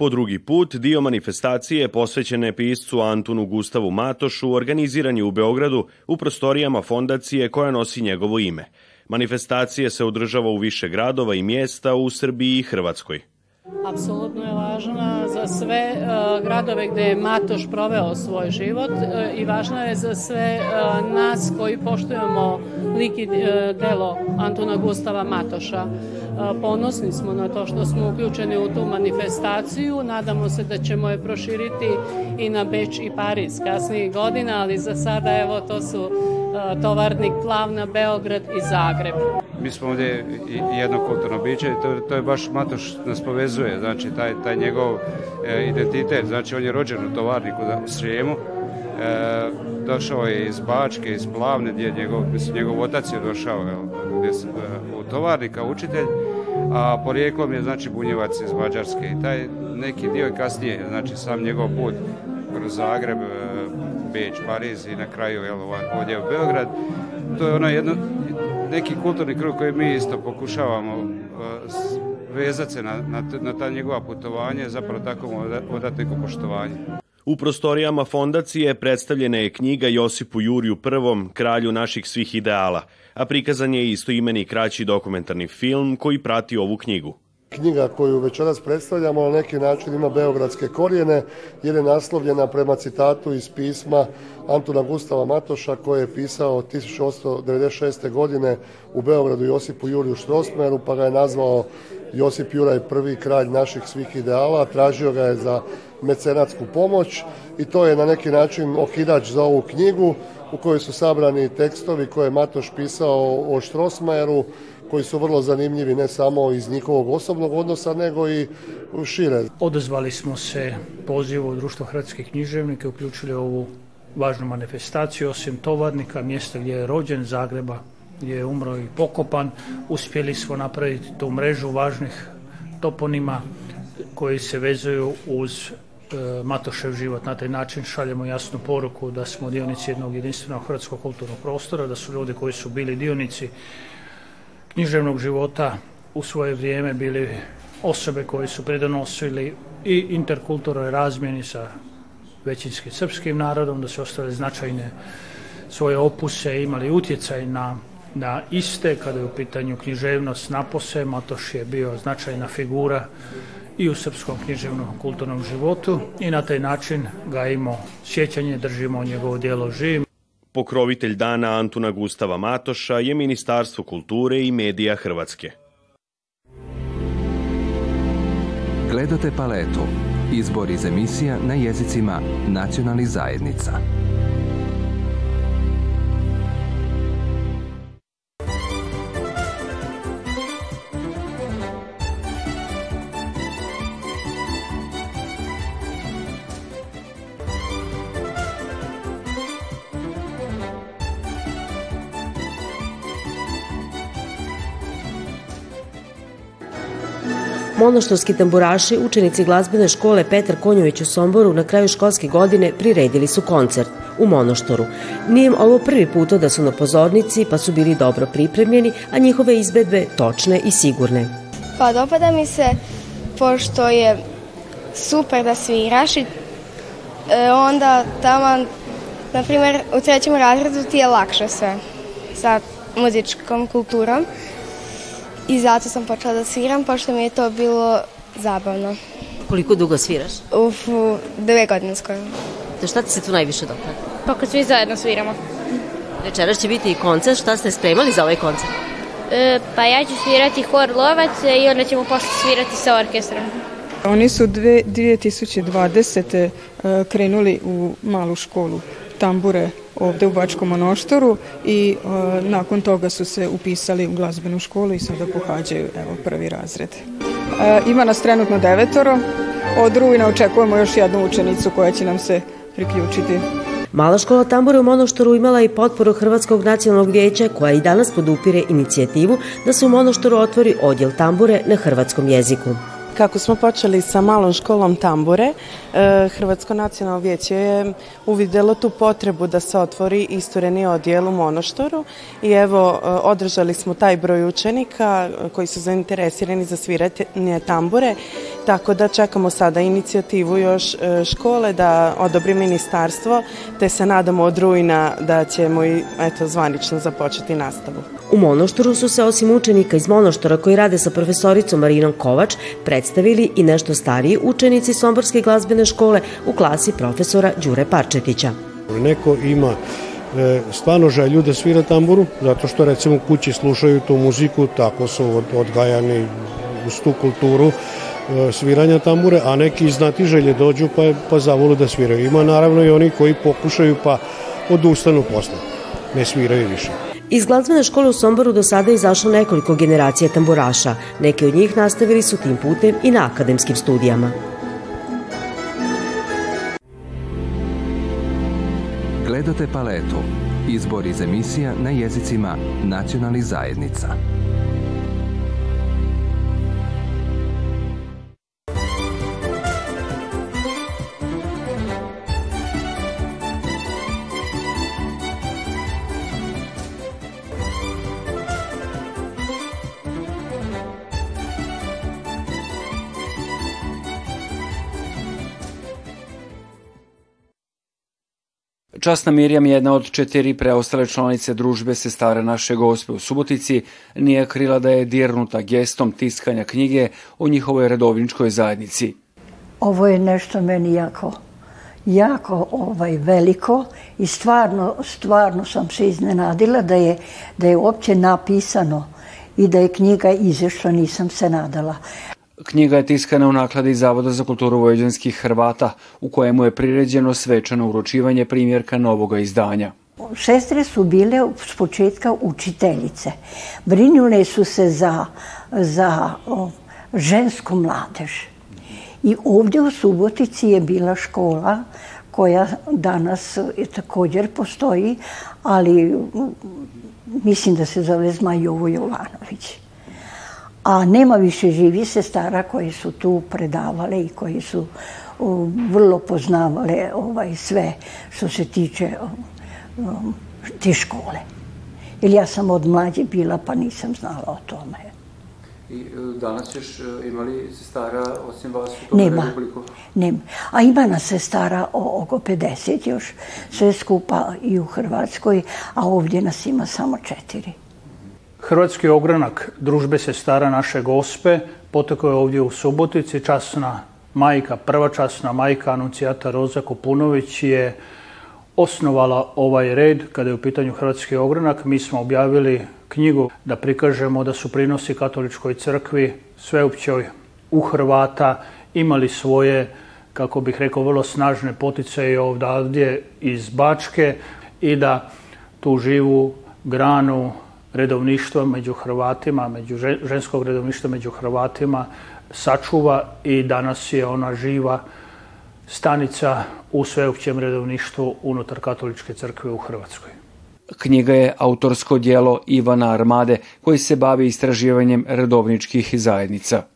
Po drugi put, dio manifestacije posvećene piscu Antunu Gustavu Matošu organiziran je u Beogradu u prostorijama fondacije koja nosi njegovo ime. Manifestacije se održava u više gradova i mjesta u Srbiji i Hrvatskoj. Apsolutno je važna za sve e, gradove gdje je Matoš proveo svoj život e, i važna je za sve e, nas koji poštujemo lik i delo Antona Gustava Matoša. Ponosni smo na to što smo uključeni u tu manifestaciju. Nadamo se da ćemo je proširiti i na Beč i Pariz kasnijih godina, ali za sada evo to su E, tovarnik, Plavna, Beograd i Zagreb. Mi smo ovdje jedno kulturno biće i to, je baš Matoš nas povezuje, znači taj, njegov e, identitet, znači on je rođen u Tovarniku u Srijemu, e, došao je iz Bačke, iz Plavne, gdje je njegov, mislim, njegov otac je došao u Tovarnika, učitelj, a porijeklom je znači Bunjevac iz Mađarske i taj neki dio je kasnije, znači sam njegov put kroz Zagreb, Beč, Pariz i na kraju jel, ovaj, Beograd. To je ono jedno, neki kulturni krug koji mi isto pokušavamo e, vezati se na, na, na ta njegova putovanja zapravo tako mu poštovanje. U prostorijama fondacije predstavljena je knjiga Josipu Juriju I, kralju naših svih ideala, a prikazan je istoimeni kraći dokumentarni film koji prati ovu knjigu. Knjiga koju večeras predstavljamo na neki način ima beogradske korijene jer je naslovljena prema citatu iz pisma Antuna Gustava Matoša koji je pisao 1896. godine u Beogradu Josipu Juriju Štrosmeru pa ga je nazvao Josip Juraj prvi kralj naših svih ideala, tražio ga je za mecenatsku pomoć i to je na neki način okidač za ovu knjigu u kojoj su sabrani tekstovi koje je Matoš pisao o Štrosmajeru, koji su vrlo zanimljivi ne samo iz njihovog osobnog odnosa nego i šire. Odezvali smo se pozivu Društva hrvatskih književnika i uključili ovu važnu manifestaciju osim Tovarnika, mjesta gdje je rođen Zagreba, gdje je umro i pokopan. Uspjeli smo napraviti tu mrežu važnih toponima koji se vezuju uz e, Matošev život. Na taj način šaljemo jasnu poruku da smo dionici jednog jedinstvenog hrvatskog kulturnog prostora, da su ljudi koji su bili dionici književnog života u svoje vrijeme bili osobe koje su predonosili i interkulturoj razmjeni sa većinski srpskim narodom, da su ostale značajne svoje opuse, imali utjecaj na, na iste kada je u pitanju književnost napose. Matoš je bio značajna figura i u srpskom književnom kulturnom životu i na taj način ga gajimo sjećanje, držimo njegovo djelo živim. Pokrovitelj dana Antuna Gustava Matoša je Ministarstvo kulture i medija Hrvatske. Gledate paletu. Izbor iz emisija na jezicima nacionalnih zajednica. Monoštorski tamburaši, učenici glazbene škole Petar Konjović u Somboru na kraju školske godine priredili su koncert u Monoštoru. Nije im ovo prvi puto da su na pozornici, pa su bili dobro pripremljeni, a njihove izbedbe točne i sigurne. Pa dopada mi se, pošto je super da sviraš i e, onda tamo, na primjer, u trećem razredu ti je lakše sve sa muzičkom kulturom, i zato sam počela da sviram, pošto mi je to bilo zabavno. Koliko dugo sviraš? Uf, dve godine skoro. Da šta ti se tu najviše dopada? Pa kad svi zajedno sviramo. Večeras će biti i koncert, šta ste spremali za ovaj koncert? E, pa ja ću svirati hor Lovac i onda ćemo početi svirati sa orkestrom. Oni su dve, 2020. E, krenuli u malu školu tambure ovdje u Bačkom Monoštoru i e, nakon toga su se upisali u glazbenu školu i sada pohađaju evo, prvi razred. E, ima nas trenutno devetoro, od rujna očekujemo još jednu učenicu koja će nam se priključiti. Mala škola Tambure u Monoštoru imala i potporu Hrvatskog nacionalnog vijeća koja i danas podupire inicijativu da se u Monoštoru otvori odjel tambure na hrvatskom jeziku. Kako smo počeli sa malom školom tambure, e, Hrvatsko nacionalno vijeće je uvidjelo tu potrebu da se otvori istureni odjel u Monoštoru i evo e, održali smo taj broj učenika e, koji su zainteresirani za sviranje tambure, tako da čekamo sada inicijativu još škole da odobri ministarstvo, te se nadamo od rujna da ćemo i eto, zvanično započeti nastavu. U Monoštoru su se osim učenika iz Monoštora koji rade sa profesoricom Marinom Kovač, pre predstavili i nešto stariji učenici Somborske glazbene škole u klasi profesora Đure Parčetića. Neko ima e, stvarno želju da svira tamburu, zato što recimo kući slušaju tu muziku, tako su odgajani uz tu kulturu e, sviranja tambure, a neki iz želje dođu pa, pa zavolu da sviraju. Ima naravno i oni koji pokušaju pa odustanu posla, ne sviraju više. Iz glazbene škole u Somboru do sada je izašlo nekoliko generacija tamburaša. Neki od njih nastavili su tim putem i na akademskim studijama. Gledate paletu. Izbor iz emisija na jezicima nacionalnih zajednica. Časna Mirjam, jedna od četiri preostale članice družbe sestara naše gospe u Subotici, nije krila da je dirnuta gestom tiskanja knjige u njihovoj redovničkoj zajednici. Ovo je nešto meni jako, jako ovaj, veliko i stvarno, stvarno sam se iznenadila da je, da je uopće napisano i da je knjiga izašla, nisam se nadala. Knjiga je tiskana u nakladi Zavoda za kulturu vojeđanskih Hrvata, u kojemu je priređeno svečano uročivanje primjerka novoga izdanja. Sestre su bile s početka učiteljice. Brinule su se za, za žensku mladež. I ovdje u Subotici je bila škola koja danas e, također postoji, ali mislim da se zove Zmajovo Jovanović a nema više živi sestara koje su tu predavale i koji su vrlo poznavale ovaj, sve što se tiče te škole. Jer ja sam od mlađe bila pa nisam znala o tome. I e, danas e, imali sestara osim vas u nema, nema. A ima nas sestara o, oko 50 još, sve skupa i u Hrvatskoj, a ovdje nas ima samo četiri. Hrvatski ogranak družbe se stara naše gospe potekao je ovdje u Subotici. Časna majka, prva časna majka anuncijata Roza Kopunović je osnovala ovaj red kada je u pitanju Hrvatski ogranak. Mi smo objavili knjigu da prikažemo da su prinosi katoličkoj crkvi sveopćoj u Hrvata imali svoje, kako bih rekao, vrlo snažne poticaje ovdje iz Bačke i da tu živu granu Redovništvo među Hrvatima, među ženskog redovništva među Hrvatima sačuva i danas je ona živa stanica u sveopćem redovništvu unutar katoličke crkve u Hrvatskoj. Knjiga je autorsko djelo Ivana Armade koji se bavi istraživanjem redovničkih zajednica.